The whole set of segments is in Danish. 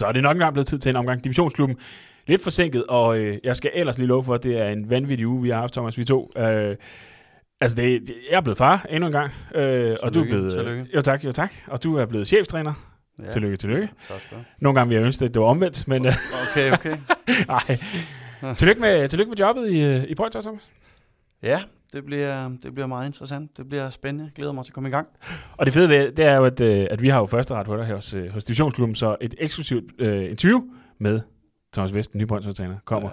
Så er det nok engang blevet tid til en omgang Divisionsklubben. Lidt forsinket, og øh, jeg skal ellers lige love for, at det er en vanvittig uge, vi har haft, Thomas, vi to. Øh, altså, det, det, jeg er blevet far endnu en gang. Øh, og du er blevet... tillykke. Jo tak, jo tak. Og du er blevet cheftræner. Ja. Tillykke, tillykke. Tak skal Nogle gange vil jeg ønske, at det var omvendt, men øh. Okay, okay. nej. Tillykke med, tillykke med jobbet i, øh, i Pointer, Thomas. Ja, det bliver, det bliver meget interessant. Det bliver spændende. Jeg glæder mig til at komme i gang. Og det fede ved, det er jo, at, øh, at vi har jo første ret på dig her hos, øh, hos Divisionsklubben, så et eksklusivt øh, interview med Thomas Vest, ny kommer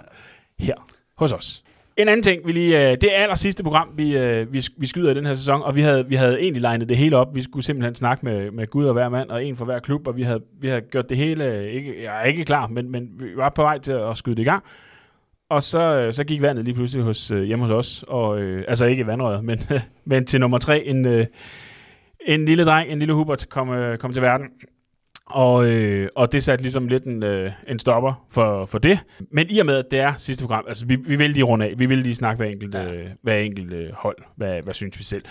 her hos os. En anden ting, vi lige, øh, det er aller sidste program, vi, øh, vi, vi skyder i den her sæson, og vi havde, vi havde egentlig legnet det hele op. Vi skulle simpelthen snakke med, med Gud og hver mand, og en for hver klub, og vi havde, vi havde gjort det hele, ikke, jeg er ikke klar, men, men vi var på vej til at skyde det i gang. Og så, øh, så gik vandet lige pludselig hos, øh, hjemme hos os, og, øh, altså ikke vandrøret, men, men til nummer tre, en, øh, en lille dreng, en lille Hubert, kom, øh, kom til verden. Og, øh, og det satte ligesom lidt en, øh, en stopper for, for det. Men i og med, at det er sidste program, altså vi, vi vil lige runde af. Vi vil lige snakke hver enkelt, Ja. øh, hver enkelt øh, hold. Hvad, hvad synes vi selv?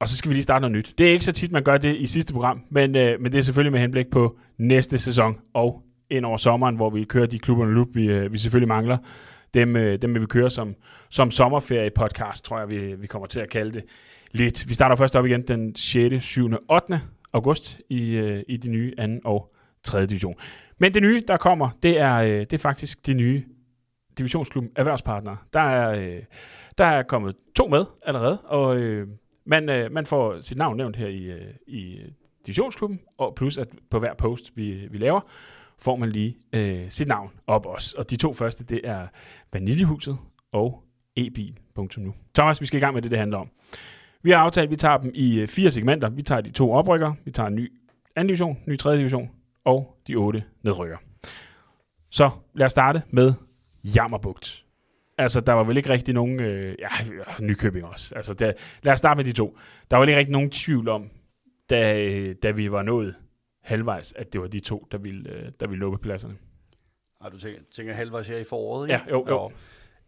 Og så skal vi lige starte noget nyt. Det er ikke så tit, man gør det i sidste program, men, øh, men det er selvfølgelig med henblik på næste sæson og ind over sommeren, hvor vi kører de klubber og loop, vi, øh, vi selvfølgelig mangler. Dem, øh, dem vil vi køre som, som sommerferie podcast, tror jeg, vi, vi kommer til at kalde det lidt. Vi starter først op igen den 6., 7., 8. august i, øh, i de nye 2. og 3. division. Men det nye, der kommer, det er, øh, det er faktisk de nye divisionsklubben erhvervspartnere. Der er, øh, der er kommet to med allerede, og øh, man, øh, man får sit navn nævnt her i, øh, i divisionsklubben, og plus at på hver post, vi, vi laver, får man lige øh, sit navn op også. Og de to første, det er Vaniljehuset og ebil.nu. Thomas, vi skal i gang med det, det handler om. Vi har aftalt, at vi tager dem i øh, fire segmenter. Vi tager de to oprykker, vi tager en ny anden division, ny tredje division og de otte nedrykker. Så lad os starte med Jammerbugt. Altså, der var vel ikke rigtig nogen... Øh, ja, Nykøbing også. Altså, der, lad os starte med de to. Der var vel ikke rigtig nogen tvivl om, da, øh, da vi var nået halvvejs, at det var de to, der ville, øh, der ville lukke pladserne. Har du tænker, tænker halvvejs her i foråret, ikke? Ja, jo, jo.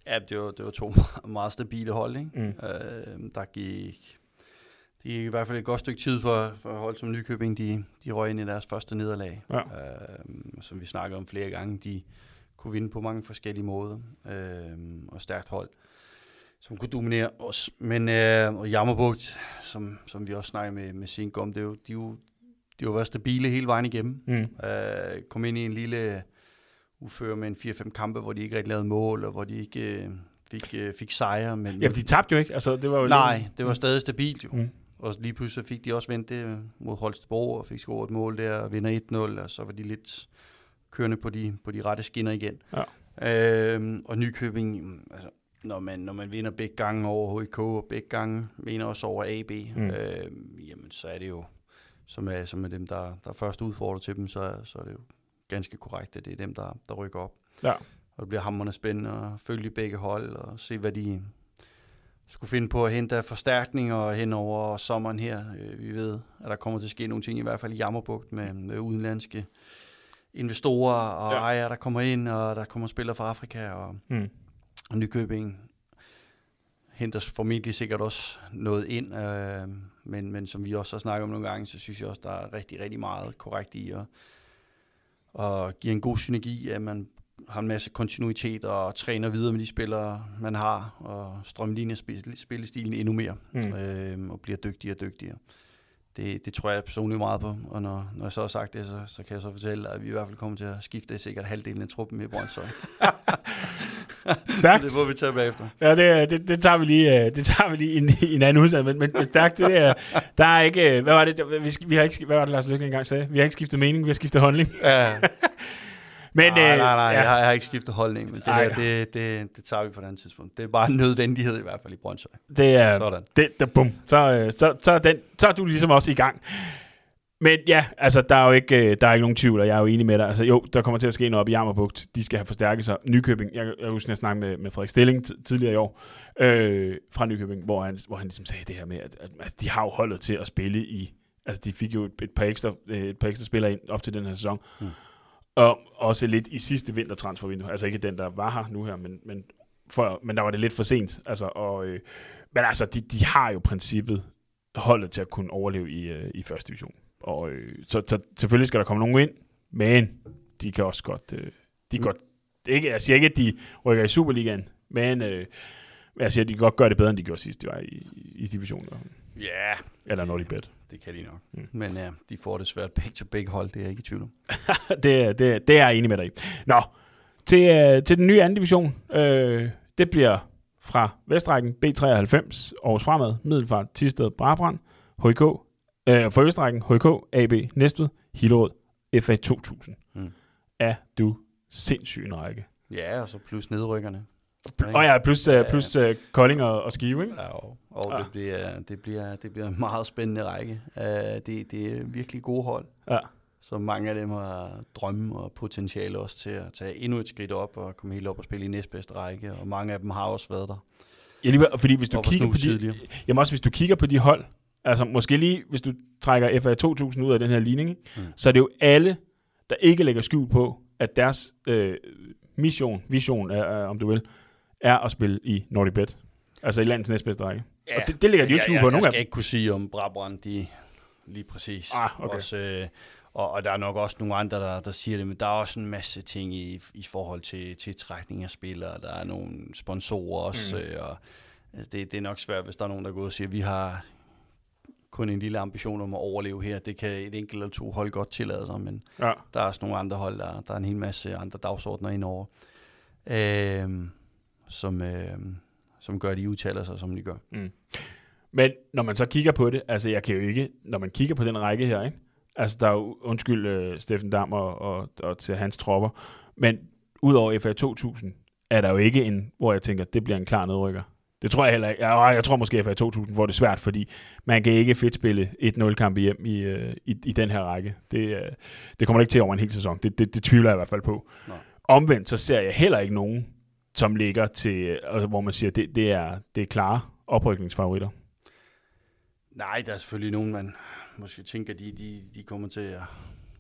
Ja, det var, det var to meget stabile hold, ikke? Mm. Øh, der gik, det gik i hvert fald et godt stykke tid for, for hold som Nykøbing, de, de røg ind i deres første nederlag. Ja. Øh, som vi snakkede om flere gange, de kunne vinde på mange forskellige måder, øh, og stærkt hold, som kunne dominere os. Men øh, og Jammerbugt, som, som vi også snakkede med, med Sink om, det er jo, de, er jo, de været stabile hele vejen igennem. Mm. Øh, kom ind i en lille uføre med en 4-5 kampe, hvor de ikke rigtig lavede mål, og hvor de ikke øh, fik, øh, fik sejre. Men, Ja, de tabte jo ikke. Altså, det var jo nej, det var stadig stabilt jo. Mm. Og lige pludselig fik de også vendt det mod Holstebro, og fik scoret et mål der, og vinder 1-0, og så var de lidt kørende på de, på de rette skinner igen. Ja. Øhm, og Nykøbing, altså, når man, når man vinder begge gange over HIK, og begge gange vinder også over AB, mm. øhm, jamen så er det jo, som er, som er dem, der, der først udfordrer til dem, så, så er det jo ganske korrekt, at det er dem, der, der rykker op. Ja. Og det bliver hammerende spændende at følge begge hold og se, hvad de skulle finde på at hente af forstærkninger hen over sommeren her. Øh, Vi ved, at der kommer til at ske nogle ting, i hvert fald i Jammerbugt, med, med udenlandske investorer og ja. ejere, der kommer ind, og der kommer spillere fra Afrika, og, Mm. og Nykøbing henter formentlig sikkert også noget ind, øh, men, men som vi også har snakket om nogle gange, så synes jeg også, der er rigtig, rigtig meget korrekt i at, og giver en god synergi, at man har en masse kontinuitet og træner videre med de spillere, man har, og strømligner spil- spillestilen endnu mere, mm. øh, og bliver dygtigere og dygtigere. Det, det tror jeg personligt meget på, og når, når jeg så har sagt det, så, så kan jeg så fortælle, at vi i hvert fald kommer til at skifte sikkert halvdelen af truppen i Brøndshøj. Stærkt. det må vi tage bagefter. Ja, det, det, det tager vi lige, øh, det tager vi lige i en, i en anden udsendelse, men, men, men stærkt, det er, der er ikke, øh, hvad var det, der- vi, vi har ikke, hvad var det, Lars Lykke engang sagde? Vi har ikke skiftet mening, vi har skiftet holdning. Ja. Men, nej, øh, nej, nej, ja. jeg, har, jeg har ikke skiftet holdning, men det, Ej. her, det, det, det tager vi på et andet tidspunkt. Det er bare en nødvendighed i hvert fald i Brøndshøj. Det er, Sådan. det, der, bum, så, så, så, den, så er du ligesom også i gang. Men ja, altså, der er jo ikke, øh, der er ikke nogen tvivl, og jeg er jo enig med dig. Altså, jo, der kommer til at ske noget op i Jammerbugt. De skal have forstærket sig. Nykøbing, jeg, jeg husker, at jeg snakkede med, med Frederik Stilling tidligere i år, øh, fra Nykøbing, hvor han, hvor han ligesom sagde det her med, at, at, at de har jo holdet til at spille i, altså de fik jo et, et, par, ekstra, øh, et par ekstra spillere ind op til den her sæson. Mm. Og også lidt i sidste vintertransfervindue. Altså ikke den, der var her nu her, men, men, for, men der var det lidt for sent. Altså, og, øh, men altså, de, de har jo princippet holdet til at kunne overleve i, øh, i første division. Og, øh, så, så selvfølgelig skal der komme nogen ind, men de kan også godt... Øh, de mm. godt ikke, jeg siger ikke, at de rykker i Superligaen, men øh, jeg siger, at de kan godt gøre det bedre, end de gjorde sidst, de var i, i divisionen. Ja. Yeah. Eller når de bet. Det kan de nok. Mm. Men ja, de får det svært begge til begge hold, det er jeg ikke i tvivl om. det, det, det er jeg enig med dig i. Nå, til, øh, til den nye anden division. Øh, det bliver fra Vestrækken B93, Aarhus Fremad, Middelfart, Tisted, Brabrand, HK, øh, for Østrækken, HK, AB, Næstved, Hillerød, FA 2000. Mm. Er du sindssyg en række? Ja, og så plus nedrykkerne. Og oh ja, plus, uh, plus uh, Kolding og, og Skive, ikke? Ja, og, og ja. det, bliver, det, bliver, det bliver en meget spændende række. Uh, det, det er virkelig gode hold. Ja. Så mange af dem har drømme og potentiale også til at tage endnu et skridt op og komme helt op og spille i næstbedste række. Og mange af dem har også været der. Ja, lige, fordi hvis du kigger på de, jamen også hvis du kigger på de hold, altså måske lige, hvis du trækker FA 2000 ud af den her ligning, mm. så er det jo alle, der ikke lægger skjul på, at deres øh, mission, vision, er, er, om du vil, er at spille i Nordic Bet. Altså i landets næstbedste række. Ja, og det, det ligger de jo ikke skjul på nogen af Jeg skal ikke kunne sige om Brabrand, de lige præcis. Ah, okay. Også, øh, og, og der er nok også nogle andre, der, der siger det, men der er også en masse ting i, i forhold til, til trækning af spillere. Der er nogle sponsorer også, mm. øh, og altså, det, det er nok svært, hvis der er nogen, der går og siger, at vi har kun en lille ambition om at overleve her. Det kan et enkelt eller to hold godt tillade sig, men ja. der er også nogle andre hold, der, der er en hel masse andre dagsordner indover, øh, som, øh, som gør, at de udtaler sig, som de gør. Mm. Men når man så kigger på det, altså jeg kan jo ikke, når man kigger på den række her, ikke? altså der er jo, undskyld uh, Steffen Dam og, og, og til hans tropper, men udover FA 2000, er der jo ikke en, hvor jeg tænker, det bliver en klar nedrykker. Det tror jeg heller ikke. Jeg, tror måske, at i 2000 hvor det er svært, fordi man kan ikke fedt spille 1-0-kamp hjem i, øh, i, i den her række. Det, øh, det kommer ikke til over en hel sæson. Det, det, det tvivler jeg i hvert fald på. Nej. Omvendt så ser jeg heller ikke nogen, som ligger til, altså, hvor man siger, det, det, er, det er klare oprykningsfavoritter. Nej, der er selvfølgelig nogen, man måske tænker, de, de, de kommer til at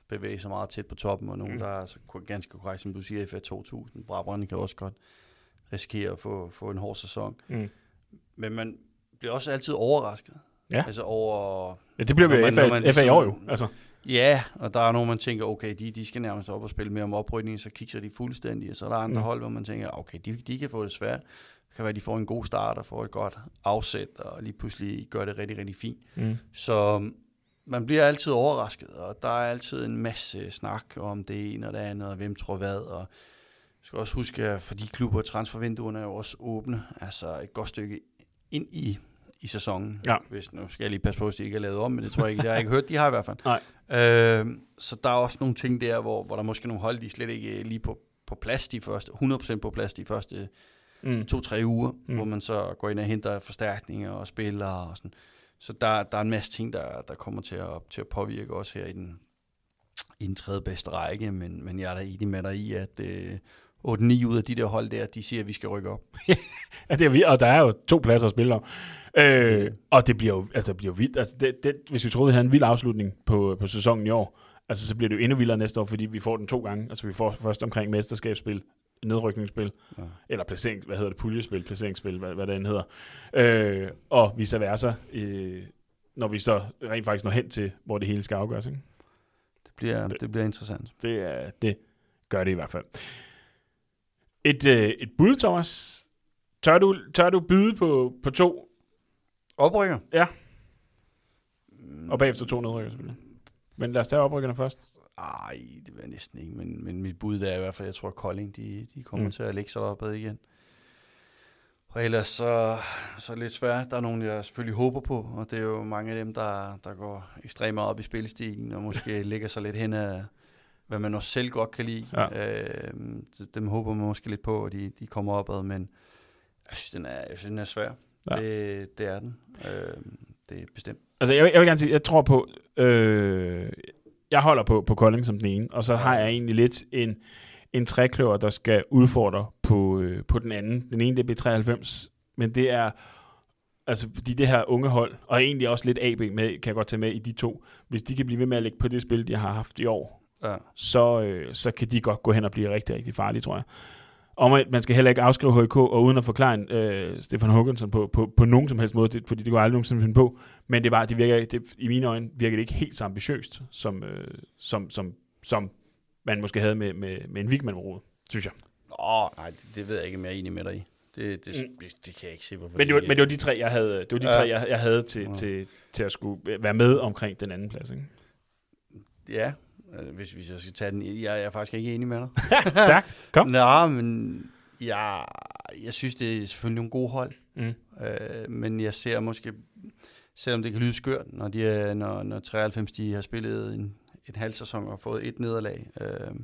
bevæge sig meget tæt på toppen, og nogen, mm. der er ganske korrekt, som du siger, i 2000. Brabrand kan også godt risikere at få, få en hård sæson. Mm. Men man bliver også altid overrasket. Ja. Altså over... Ja, det bliver vi FA, man, FA i år jo. Altså. Ja, og der er nogen, man tænker, okay, de, de skal nærmest op og spille mere om oprydningen, så kigger de fuldstændig. Og så er der andre mm. hold, hvor man tænker, okay, de, de kan få det svært. Det kan være, at de får en god start og får et godt afsæt, og lige pludselig gør det rigtig, rigtig fint. Mm. Så man bliver altid overrasket, og der er altid en masse snak om det ene og det andet, og hvem tror hvad, og jeg skal også huske, at for de klubber, transfervinduerne er jo også åbne, altså et godt stykke ind i, i sæsonen. Ja. Hvis, nu skal jeg lige passe på, at de ikke er lavet om, men det tror jeg ikke, det har jeg ikke hørt, de har i hvert fald. Nej. Øh, så der er også nogle ting der, hvor, hvor der måske nogle hold, de slet ikke lige på, på plads de første, 100% på plads de første mm. to-tre uger, mm. hvor man så går ind og henter forstærkninger og spiller og sådan. Så der, der er en masse ting, der, der kommer til at, til at påvirke os her i den, i den tredje bedste række, men, men jeg er da i med dig i, at øh, 8-9 ud af de der hold der, de siger, at vi skal rykke op. ja, det er, og der er jo to pladser at spille om. Øh, og det bliver jo, altså, det bliver jo vildt. Altså, det, det, hvis vi troede, vi havde en vild afslutning på, på sæsonen i år, altså, så bliver det jo endnu vildere næste år, fordi vi får den to gange. Altså vi får først omkring mesterskabsspil, nedrykningsspil, ja. eller placering, hvad hedder det, puljespil, placeringsspil, hvad, hvad det end hedder. Øh, og vice versa, øh, når vi så rent faktisk når hen til, hvor det hele skal afgøres. Ikke? Det, bliver, det, det bliver interessant. Det, er, det gør det i hvert fald. Et, øh, et bud, Thomas. Tør du, tør du byde på, på to? Oprykker? Ja. Og bagefter to nedrykker, selvfølgelig. Men lad os tage oprykkerne først. Ej, det jeg næsten ikke, men, men mit bud er i hvert fald, jeg tror, at Kolding, de, de kommer mm. til at lægge sig deroppe igen. Og ellers så, så er det lidt svært. Der er nogen, jeg selvfølgelig håber på, og det er jo mange af dem, der, der går ekstremt meget op i spilstigen, og måske lægger sig lidt hen af, hvad man også selv godt kan lide. Ja. Øh, dem håber man måske lidt på, at de, de kommer opad, men jeg synes, den er, jeg synes, den er svær. Ja. Det, det er den. Øh, det er bestemt. Altså, jeg, jeg vil gerne sige, jeg tror på, øh, jeg holder på, på Kolding som den ene, og så har jeg egentlig lidt en, en trækløver, der skal udfordre på, øh, på den anden. Den ene, det er B93, men det er, altså fordi det her unge hold, og egentlig også lidt AB med, kan jeg godt tage med i de to, hvis de kan blive ved med at lægge på det spil, de har haft i år, ja. så, øh, så kan de godt gå hen og blive rigtig, rigtig farlige, tror jeg. Og man skal heller ikke afskrive HK, og uden at forklare øh, Stefan Håkansson på, på, på nogen som helst måde, det, fordi det går aldrig nogensinde finde på, men det, var, det virker, det, i mine øjne virker det ikke helt så ambitiøst, som, øh, som, som, som man måske havde med, med, med en Vigman synes jeg. Åh, nej, det, det ved jeg ikke, om jeg er enig med dig i. Det, det, mm. det, det kan jeg ikke se, hvorfor men det, var, det men det var de tre, jeg havde, det var de ja. tre, jeg, jeg havde til, ja. til, til at skulle være med omkring den anden plads. Ikke? Ja, hvis, hvis jeg skal tage den. Jeg, jeg er faktisk ikke enig med dig. Stærkt. Kom. Nå, men jeg, jeg synes, det er selvfølgelig nogle gode hold. Mm. Øh, men jeg ser måske, selvom det kan lyde skørt, når, de er, når, når 93 de har spillet en, en halv sæson og fået et nederlag. Øh,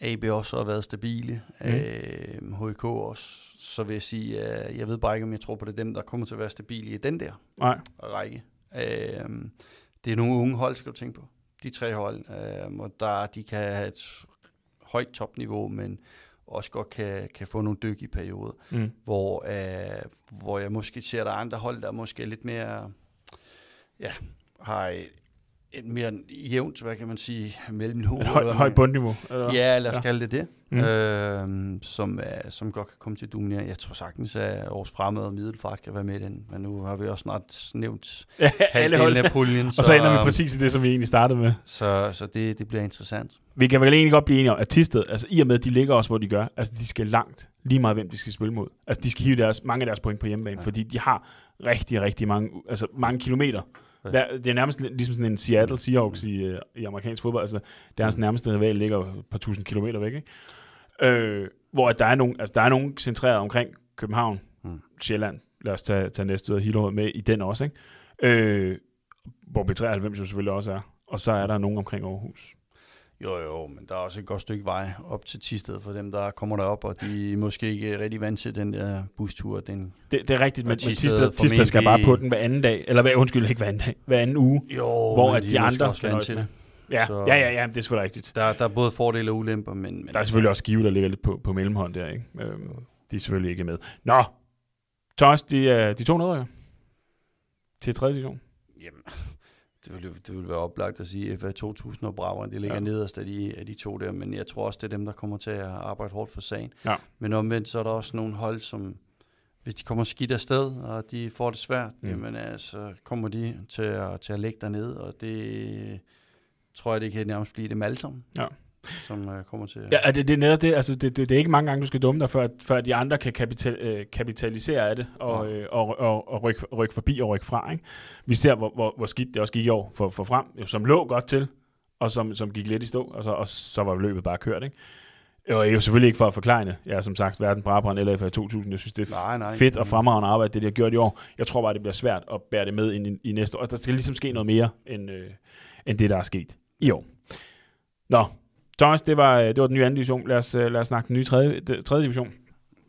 AB også har været stabile. Mm. Øh, HK også. Så vil jeg sige, at jeg ved bare ikke, om jeg tror på det er dem, der kommer til at være stabile i den der Nej. række. Øh, det er nogle unge hold, skal du tænke på. De tre hold. Øh, og der, de kan have et højt topniveau, men også godt kan, kan få nogle dyk i perioder, mm. hvor, øh, hvor jeg måske ser, at der er andre hold, der måske er lidt mere, ja, har et mere jævnt, hvad kan man sige, mellemniveau. Et høj, højt bundniveau? Eller? Ja, lad os ja. kalde det det. Mm. Øh, som, er, som godt kan komme til dominere. Jeg tror sagtens, at vores fremad og middelfart kan være med i den. Men nu har vi også snart nævnt ja, halvdelen af puljen. og så ender vi præcis i det, som vi egentlig startede med. Så, så det, det bliver interessant. Vi kan vel egentlig godt blive enige om, at Tisted, altså i og med, at de ligger også, hvor de gør, altså de skal langt, lige meget hvem de skal spille mod. Altså de skal hive deres, mange af deres point på hjemmebane, ja. fordi de har rigtig, rigtig mange, altså mange kilometer det er nærmest ligesom sådan en Seattle Seahawks i, øh, i amerikansk fodbold. Altså, deres nærmeste rival ligger et par tusind kilometer væk. Ikke? Øh, hvor der er, nogen, altså, der er nogen centreret omkring København, mm. Sjælland, lad os tage, tage næste ud af Hillerød med i den også, ikke? Øh, hvor B93 jo selvfølgelig også er. Og så er der nogen omkring Aarhus. Jo, jo, men der er også et godt stykke vej op til Tisted for dem, der kommer derop, og de er måske ikke rigtig vant til den der bustur. Den det, det er rigtigt, men, men Tisted, Tisted skal bare på den hver anden dag, eller hver, undskyld, ikke hver anden dag, hver anden uge. Jo, hvor at de, de andre også vant til det. Ja, så, ja, ja, ja, det er selvfølgelig rigtigt. Der, der er både fordele og ulemper, men... men der er selvfølgelig også Skive, der ligger lidt på, på mellemhånd der, ikke? Øhm, de er selvfølgelig ikke med. Nå, Thomas, de, de to nedrykker til tredje division. Jamen, det vil, det vil være oplagt at sige, at FA 2000 og Brabrand, de ligger ja. nederst af de, af de to der, men jeg tror også, det er dem, der kommer til at arbejde hårdt for sagen. Ja. Men omvendt, så er der også nogle hold, som hvis de kommer skidt afsted, og de får det svært, mm. jamen, altså, kommer de til at, til at lægge dernede, og det tror jeg, det kan nærmest blive dem alle sammen. Ja som uh, kommer til. Ja, det, det er netop det. Altså, det, det, det er ikke mange gange, du skal dumme dig, før, før de andre kan kapital, øh, kapitalisere af det, og, ja. øh, og, og, og rykke, ryk forbi og rykke fra. Ikke? Vi ser, hvor, hvor, hvor skidt det også gik i år for, for frem, som lå godt til, og som, som gik lidt i stå, og så, og så var løbet bare kørt. Ikke? Og jo selvfølgelig ikke for at forklare. Jeg er som sagt verden Brabrand eller LFA 2000. Jeg synes, det er nej, nej. fedt og fremragende arbejde, det de har gjort i år. Jeg tror bare, det bliver svært at bære det med ind i, i næste år. Og der skal ligesom ske noget mere, end, øh, end det, der er sket i år. Nå, Thomas, det var, det var den nye anden division. Lad os, øh, lad os snakke den nye tredje, tredje division.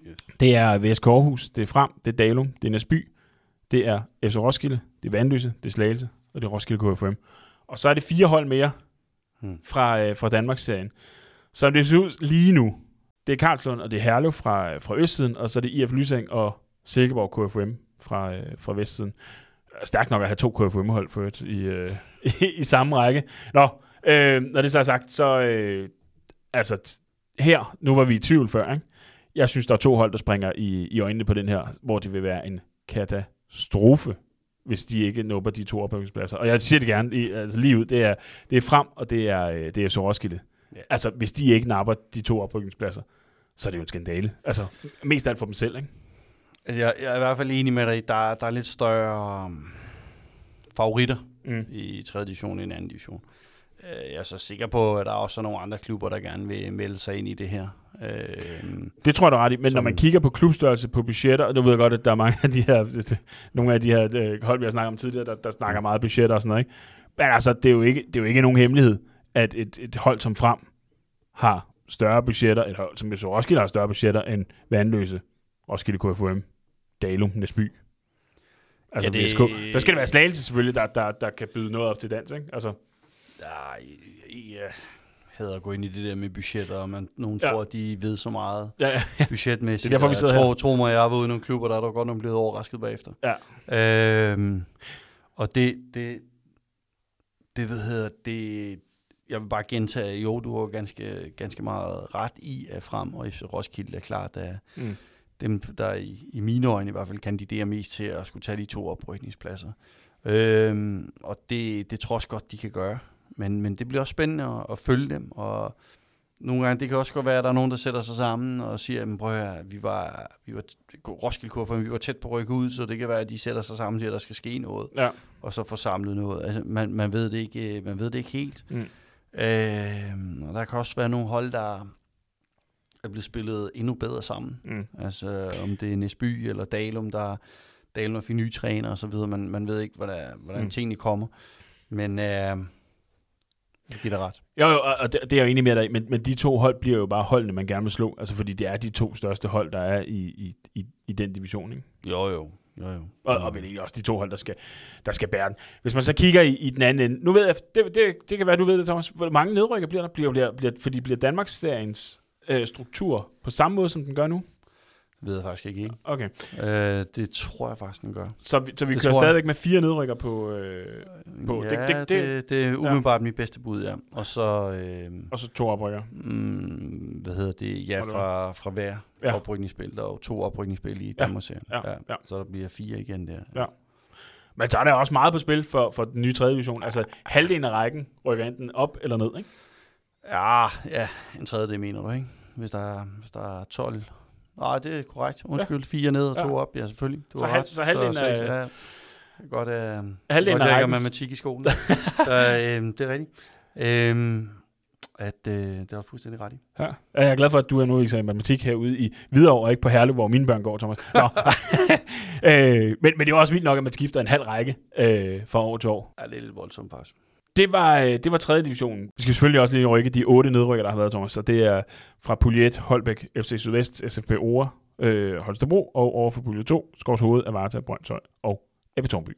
Yes. Det er VSK Aarhus, det er Frem, det er Dalum, det er Næsby, det er FC Roskilde, det er Vandløse, det er Slagelse, og det er Roskilde KFM. Og så er det fire hold mere hmm. fra, øh, fra Danmarks-serien. Så det ser ud lige nu, det er Karlslund, og det er Herlev fra, fra østsiden, og så er det IF Lysing og Silkeborg KFM fra, øh, fra vestsiden. Stærkt nok at have to KFM-hold for et, i, øh, i, i samme række. Nå, Øh, når det så er sagt, så øh, altså her, nu var vi i tvivl før, ikke? Jeg synes, der er to hold, der springer i, i øjnene på den her, hvor det vil være en katastrofe, hvis de ikke nupper de to ophævningspladser. Og jeg siger det gerne i, altså lige ud, det er, det er frem, og det er, øh, det er så Roskilde. Ja. Altså, hvis de ikke napper de to oprykningspladser, så er det jo en skandale. Altså, mest af alt for dem selv, ikke? Altså, jeg, jeg er i hvert fald enig med dig. Der, der er lidt større um, favoritter mm. i 3. division end 2. division. Øh, jeg er så sikker på, at der er også nogle andre klubber, der gerne vil melde sig ind i det her. Øh, det tror jeg, du ret i. Men som, når man kigger på klubstørrelse, på budgetter, og du ved godt, at der er mange af de her, nogle af de her øh, hold, vi har snakket om tidligere, der, der snakker meget budgetter og sådan noget. Ikke? Men altså, det er, jo ikke, det er jo ikke nogen hemmelighed, at et, et hold som Frem har større budgetter, et hold som så Roskilde har større budgetter end Vandløse, Roskilde KFUM, Dalum, Næsby. Altså, ja, det... Der skal det være slagelse selvfølgelig, der, der, der kan byde noget op til dans, ikke? Altså. Nej, jeg hader at gå ind i det der med budgetter, og man, nogen ja. tror, at de ved så meget ja, ja, ja. budgetmæssigt. Det er derfor, vi sidder jeg tror, her. Tro mig, jeg været ude i nogle klubber, der er der godt nok blevet overrasket bagefter. Ja. Øhm, og det, det, det ved hedder, det, jeg vil bare gentage, jo, du har ganske, ganske meget ret i, at Frem og FC Roskilde er klart, at mm. dem, der i, i mine øjne i hvert fald kandiderer mest til at skulle tage de to oprykningspladser. Øhm, og det, det tror jeg også godt, de kan gøre. Men, men det bliver også spændende at, at følge dem, og nogle gange, det kan også godt være, at der er nogen, der sætter sig sammen og siger, at prøv høre, vi var, vi var Roskilde vi var tæt på at rykke ud, så det kan være, at de sætter sig sammen og siger, at der skal ske noget, Ja. og så får samlet noget. Altså, man, man, ved det ikke, man ved det ikke helt. Mm. Øh, og der kan også være nogle hold, der er blevet spillet endnu bedre sammen. Mm. Altså om det er Næsby eller Dalum, der Dalum og nye træner og så videre. Man, man ved ikke, hvordan, hvordan mm. tingene kommer. Men øh, det giver dig ret. Jo, jo, og det, det er jeg jo enig med dig men, men de to hold bliver jo bare holdene, man gerne vil slå, altså fordi det er de to største hold, der er i, i, i, i den division, ikke? Jo, jo. jo, jo. Og, og vel egentlig også de to hold, der skal, der skal bære den. Hvis man så kigger i, i den anden ende, nu ved jeg, det, det, det kan være, du ved det, Thomas, hvor mange nedrykker bliver der? Bliver, bliver, bliver, fordi bliver Danmarks seriens øh, struktur på samme måde, som den gør nu? Det ved jeg faktisk ikke. ikke? Okay, Øh, det tror jeg faktisk, den gør. så, vi- så vi Det kører jeg. stadigvæk med fire nedrykker på, øh, På. Ja, Det- det, det- det, er umiddelbart ja. mit bedste bud, ja. Og så, øh, og så to oprykker. mm, hvad hedder det, ja, fra, fra hver Ja. ja. oprykningsspil. Der er jo to oprykningsspil i Danmarks Ja, ja. Så der bliver fire igen der. Ja. Men så er der også meget på spil for, for den nye tredje division. Altså halvdelen af rækken rykker enten op eller ned, ikke? Ja, ja, en tredjedel mener du, ikke? Hvis der er, hvis der er 12. Nej, det er korrekt. Undskyld, fire ned og to Ja. op. Ja, selvfølgelig. Du Så har ret. så halvdelen seks, af- ja. Godt, øh, Halvdelen godt, af jeg matematik i skolen. så, øh, det er rigtigt. Øh, at øh, det er du fuldstændig ret i. Ja. Jeg er glad for, at du er nu i matematik herude i Hvidovre, og ikke på Herlev, hvor mine børn går, Thomas. Nå. øh, men, men det er også vildt nok, at man skifter en halv række øh, fra år til år. Ja, det er lidt voldsomt faktisk. Det var, øh, det var tredje divisionen. Vi skal selvfølgelig også lige rykke de otte nedrykker, der har været, Thomas. Så det er fra Pulje 1, Holbæk, FC Sydvest, SFB Ore, øh, Holstebro, og over for Pulje 2, Skovs Hoved, Avarta, Brøndshøj og Ebbe Tornby.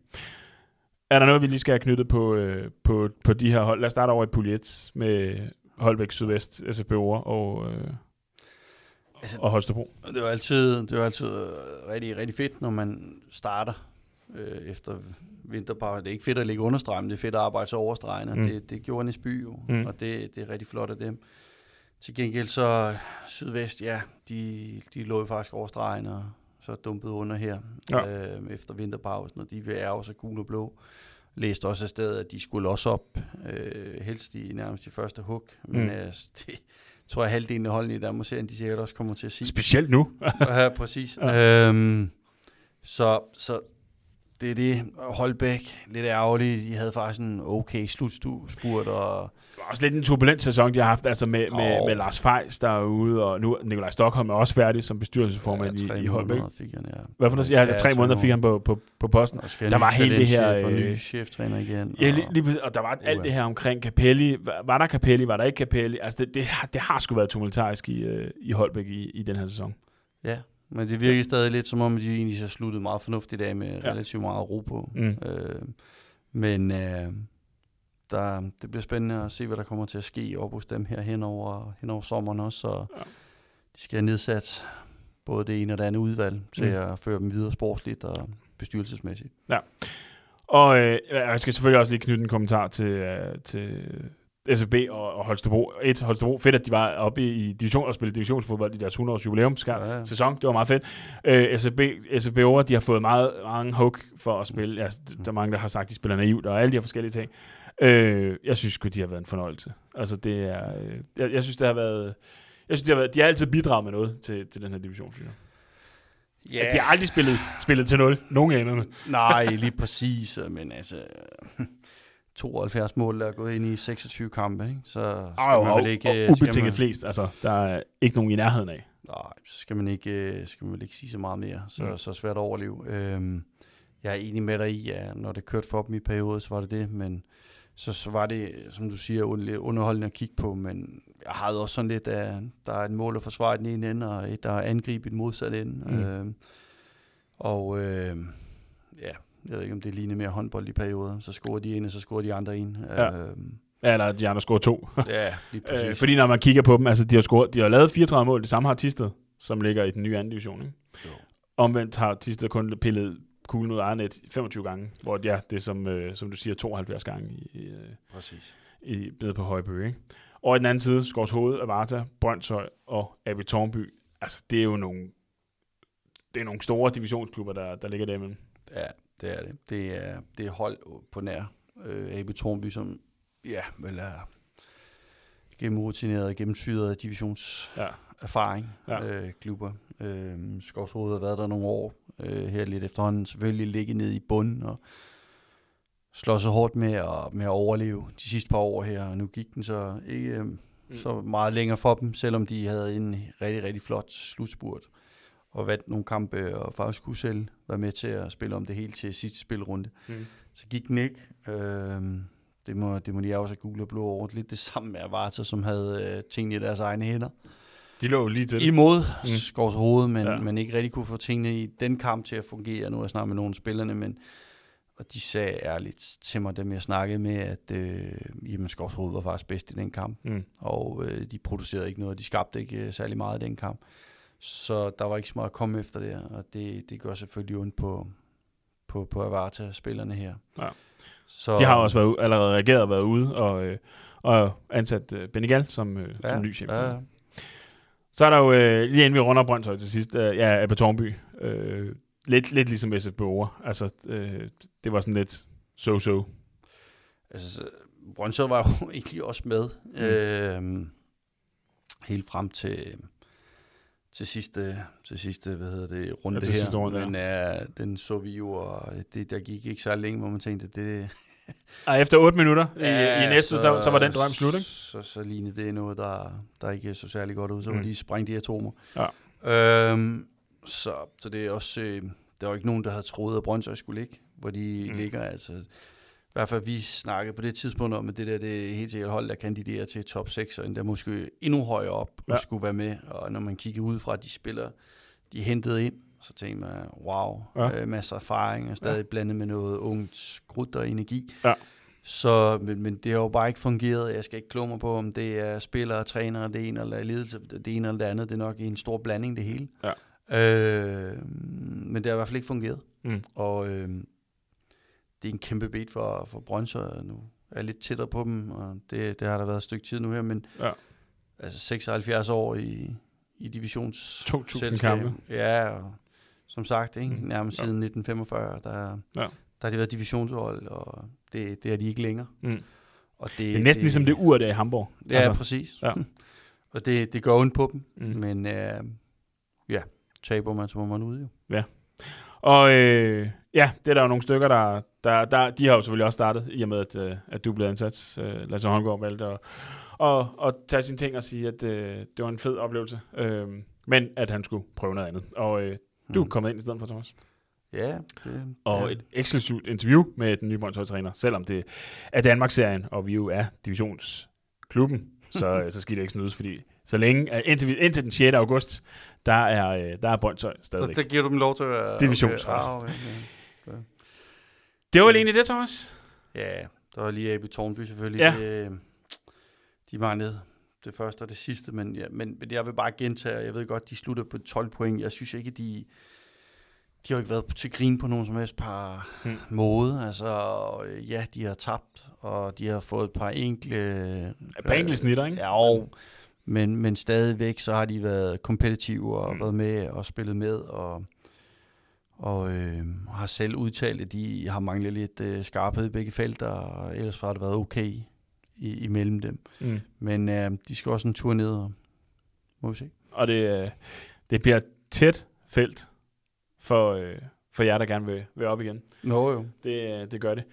Er der noget, vi lige skal have knyttet på, øh, på, på de her hold? Lad os starte over i Pulje 1 med Holbæk, Sydvest, SFB Ore og, øh, Altså, og Holstebro. Det var altid, det var altid rigtig, rigtig fedt, når man starter øh, efter vinterpause. Det er ikke fedt at ligge under stregen, det er fedt at arbejde sig over stregen, og Mm. det, det gjorde Næsby jo, Mm. og det, det er rigtig flot af dem. Til gengæld så Sydvest, ja, de, de lå jo faktisk over stregen, og så dumpede under her Ja. øh, efter vinterpausen, og de vil ærge sig gul og blå. Læste også af stedet, at de skulle også op, øh, helst i nærmest de første hug, men Mm. øh, det tror jeg halvdelen af holdene i Danmark serien, de sikkert også kommer til at sige. Specielt nu. Ja, præcis. Ja. Øhm, så, så det er det. Holbæk, lidt ærgerligt. De havde faktisk en okay slutspurt, og Det var også lidt en turbulent sæson, de har haft, altså med, med, Åh. med Lars Fejs, der er ude, og nu Nikolaj Stockholm er også færdig som bestyrelsesformand tre i, i Holbæk. fik han, ja. Hvad for noget? Ja, altså tre måneder fik han på, på, på posten. Der var hele det her, talentchef Og øh, ny cheftræner igen. Ja, og- lige, lige, præcis. og der var alt det her omkring Capelli. Var, der Capelli? Var der ikke Capelli? Altså, det, det, har- det har sgu været tumultarisk i, øh, i Holbæk i, i den her sæson. Ja, men det virker stadig lidt som om, at de egentlig så sluttede meget fornuftigt af med Ja. ja. relativt meget ro på. Mm. Øh, men øh, der, det bliver spændende at se, hvad der kommer til at ske op hos dem her hen over, hen over sommeren også. Og Ja. de skal have nedsat både det ene og det andet udvalg til Mm. at føre dem videre sportsligt og bestyrelsesmæssigt. Og øh, jeg skal selvfølgelig også lige knytte en kommentar til, øh, til SFB og, og Holstebro. Et, Holstebro, fedt, at de var oppe i, i division og spillede divisionsfodbold i deres 100 års jubilæum Ja, ja. sæson. Det var meget fedt. Øh, SFB, SFB over, de har fået meget mange hug for at spille. Ja, der er mange, der har sagt, at de spiller naivt og alle de her forskellige ting. Øh, jeg synes sgu, de har været en fornøjelse. Altså, det er... Øh, jeg, jeg synes, det har været... Jeg synes, de har, været, de har altid bidraget med noget til, til den her division, synes jeg. Ja, De har aldrig spillet, spillet til nul. Nogen af enderne. nej, lige præcis. Men altså, 72 mål, der er gået ind i 26 kampe, ikke? så skal Og, man og, vel ikke... og øh, skal ubetinget man- flest. Altså, der er ikke nogen i nærheden af. Nej, så skal man ikke, øh, skal man vel ikke sige så meget mere. Så, Mm. så svært at overleve. Øhm, jeg er enig med dig i, at når det kørte for dem i perioder, så var det det, men så, så var det, som du siger, underholdende at kigge på, men jeg havde også sådan lidt, at der er et mål at forsvare i den ene ende, og et, der er angribe i den modsatte ende. Mm. Øhm, og øh, ja, jeg ved ikke, om det ligner mere håndbold i perioder. Så scorer de en, og så scorer de andre en. Ja. Øhm, Ja, eller de andre scorer to. ja, lige præcis. øh, fordi når man kigger på dem, altså de har, scoret, de har lavet 34 mål. Det samme har Tisted, som ligger i den nye anden division. Ikke? Jo. Omvendt har Tisted kun pillet kuglen ud af net 25 gange, hvor ja, det er som, øh, som du siger, 72 gange i, øh, præcis. i, nede på Højbø. Ikke? Og i den anden side, Skovs Hoved, Avarta, Brøndshøj og Abby Tornby. Altså, det er jo nogle, det er nogle store divisionsklubber, der, der ligger derimellem. Ja, det er det. Det er, det er hold på nær øh, AB Tornby, som ja, vel er gennemrutineret, gennemsyret divisions ja. erfaring, ja. øh, klubber. Øh, Skovsrud har været der nogle år, øh, her lidt efterhånden selvfølgelig ligge ned i bunden og slå så hårdt med at, med at overleve de sidste par år her, og nu gik den så ikke øh, mm. så meget længere for dem, selvom de havde en rigtig, rigtig flot slutspurt og vandt nogle kampe, og faktisk kunne selv være med til at spille om det hele til sidste spilrunde. Mm. Så gik den ikke. Øh, det må, det må de også have gule og blå over. Lidt det samme med Avarta, som havde øh, tingene i deres egne hænder. De lå lige til Imod mm. Skovs hoved, men, ja. men ikke rigtig kunne få tingene i den kamp til at fungere. Nu er jeg snart med nogle af spillerne, men og de sagde ærligt til mig, dem jeg snakkede med, at øh, jamen, Skovs hoved var faktisk bedst i den kamp. Mm. Og øh, de producerede ikke noget, de skabte ikke øh, særlig meget i den kamp. Så der var ikke så meget at komme efter det, og det, det gør selvfølgelig ondt på, på, på Avarta-spillerne her. Ja. Så, de har også været, allerede reageret og været ude og, øh, og ansat øh, Benigal som, øh, ja, som ny chef. Ja, ja. Så er der jo, øh, lige inden vi runder Brøndshøj til sidst, øh, ja, Abba Tornby. Øh, lidt, lidt ligesom SF Boer. Altså, øh, det var sådan lidt so-so. Altså, Brøndshøj var jo egentlig også med. Mm. Øh, helt frem til til sidste, til sidste hvad hedder det, runde ja, her. Sidste runde, men ja. uh, den så vi jo, og det, der gik ikke så længe, hvor man tænkte, det... Ej, efter 8 minutter ja, i, i næste, så, så, så var den drøm slut, ikke? Så, så lignede det noget, der, der ikke så særlig godt ud. Så mm. var de sprængt de atomer. Ja. Øhm, så, så det er også... Øh, der var ikke nogen, der havde troet, at Brøndshøj skulle ligge, hvor de mm. ligger. Altså, i hvert fald vi snakkede på det tidspunkt om, at det der det er helt sikkert hold, der kandiderer til top 6, og endda måske endnu højere op ja. og skulle være med. Og når man kigger ud fra, at de spiller, de hentede ind, så tænker man, wow, ja. øh, masser af erfaring, og stadig ja. blandet med noget ungt grud og energi. Ja. Så, men, men det har jo bare ikke fungeret. Jeg skal ikke kloge mig på, om det er spillere, trænere, det ene eller ledelse, det ene eller det andet. Det er nok en stor blanding, det hele. Ja. Øh, men det har i hvert fald ikke fungeret. Mm. Og øh, det er en kæmpe bed for, for Brøndshøj. Nu er jeg lidt tættere på dem, og det, det har der været et stykke tid nu her, men ja. altså 76 år i, i divisions 2000 kampe. Ja, og som sagt, ikke? Mm. nærmest ja. siden 1945, der, ja. der har de været divisionshold, og det, det er de ikke længere. Mm. Og det, det er næsten det, ligesom det ur, der i Hamburg. Ja, altså. præcis. Ja. og det, det går ondt på dem, mm. men øh, ja, taber man, så må man ud jo. Ja. Og øh, ja, det er der jo nogle stykker, der, der, der, de har jo selvfølgelig også startet, i og med, at, øh, at du blev ansat. Øh, Lasse Holmgaard valgte at, og, og tage sine ting og sige, at øh, det var en fed oplevelse. Øh, men at han skulle prøve noget andet. Og øh, du er mm. kommet ind i stedet for, Thomas. Ja. Det, og ja. et eksklusivt interview med den nye Brøndshøj-træner, selvom det er Danmarks-serien, og vi jo er divisionsklubben, så, så skal det ikke snydes, fordi så længe, indtil, indtil den 6. august, der er, øh, der er Brøndshøj stadigvæk. Der, der giver du dem lov til at være... Divisionshold. Okay. Ah, okay, okay. Det var vel egentlig det, Thomas? Ja, der var lige Abi Tornby selvfølgelig. Ja. Det, de manglede det første og det sidste, men, ja, men, men jeg vil bare gentage, jeg ved godt, de slutter på 12 point. Jeg synes ikke, de, de har ikke været til grin på nogen som helst par hmm. måde. Altså, ja, de har tabt, og de har fået et par enkle... Et par enkle snitter, ikke? Ja, og, men, men stadigvæk, så har de været kompetitive og hmm. været med og spillet med, og og øh, har selv udtalt, at de har manglet lidt øh, skarphed i begge felter, og ellers har det været okay i, imellem dem. Mm. Men øh, de skal også en tur ned, og må vi se. Og det, øh, det bliver tæt felt for, øh, for jer, der gerne vil, vil op igen. Nå jo. Det, øh, det gør det.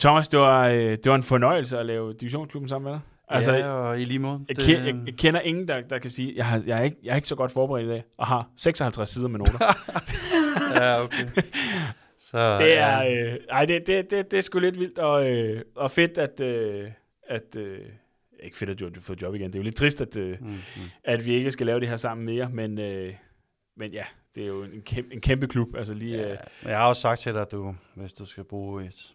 Thomas, det var, øh, det var en fornøjelse at lave divisionsklubben sammen med dig. Altså, ja, og i lige måde. Jeg, det... jeg, jeg kender ingen, der, der kan sige, jeg, har, jeg, er ikke, jeg er ikke så godt forberedt i dag, og har 56 sider med noter. ja, okay. Så, det er, ja. øh, ej, det, det, det, det er sgu lidt vildt, og, øh, og fedt, at, øh, at øh, ikke fedt, at du har fået job igen. Det er jo lidt trist, at, øh, mm, mm. at vi ikke skal lave det her sammen mere, men, øh, men ja, det er jo en kæmpe, en kæmpe klub. Altså lige, ja, øh, jeg har også sagt til dig, at du, hvis du skal bruge et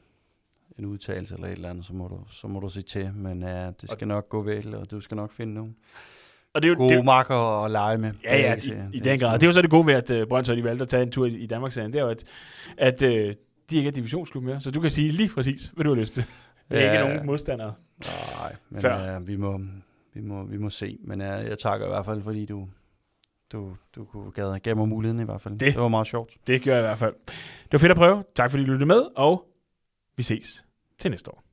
en udtalelse eller et eller andet, så må du, så må du sige til. Men uh, det skal nok gå vel, og du skal nok finde nogen og det er jo, gode det, marker at lege med. Ja, ja, i, i den grad. Det er jo så det gode ved, at uh, Brøndshøj de valgte at tage en tur i, i Danmark, det er jo, at, at uh, de ikke er divisionsklub mere, så du kan sige lige præcis, hvad du har lyst til. Det er ja, ikke nogen modstandere. Nej, men før. Uh, vi, må, vi, må, vi må se. Men uh, jeg takker i hvert fald, fordi du, du, du kunne gav, gav mig muligheden i hvert fald. Det, det var meget sjovt. Det gør jeg i hvert fald. Det var fedt at prøve. Tak fordi du lyttede med, og vi ses til næste år.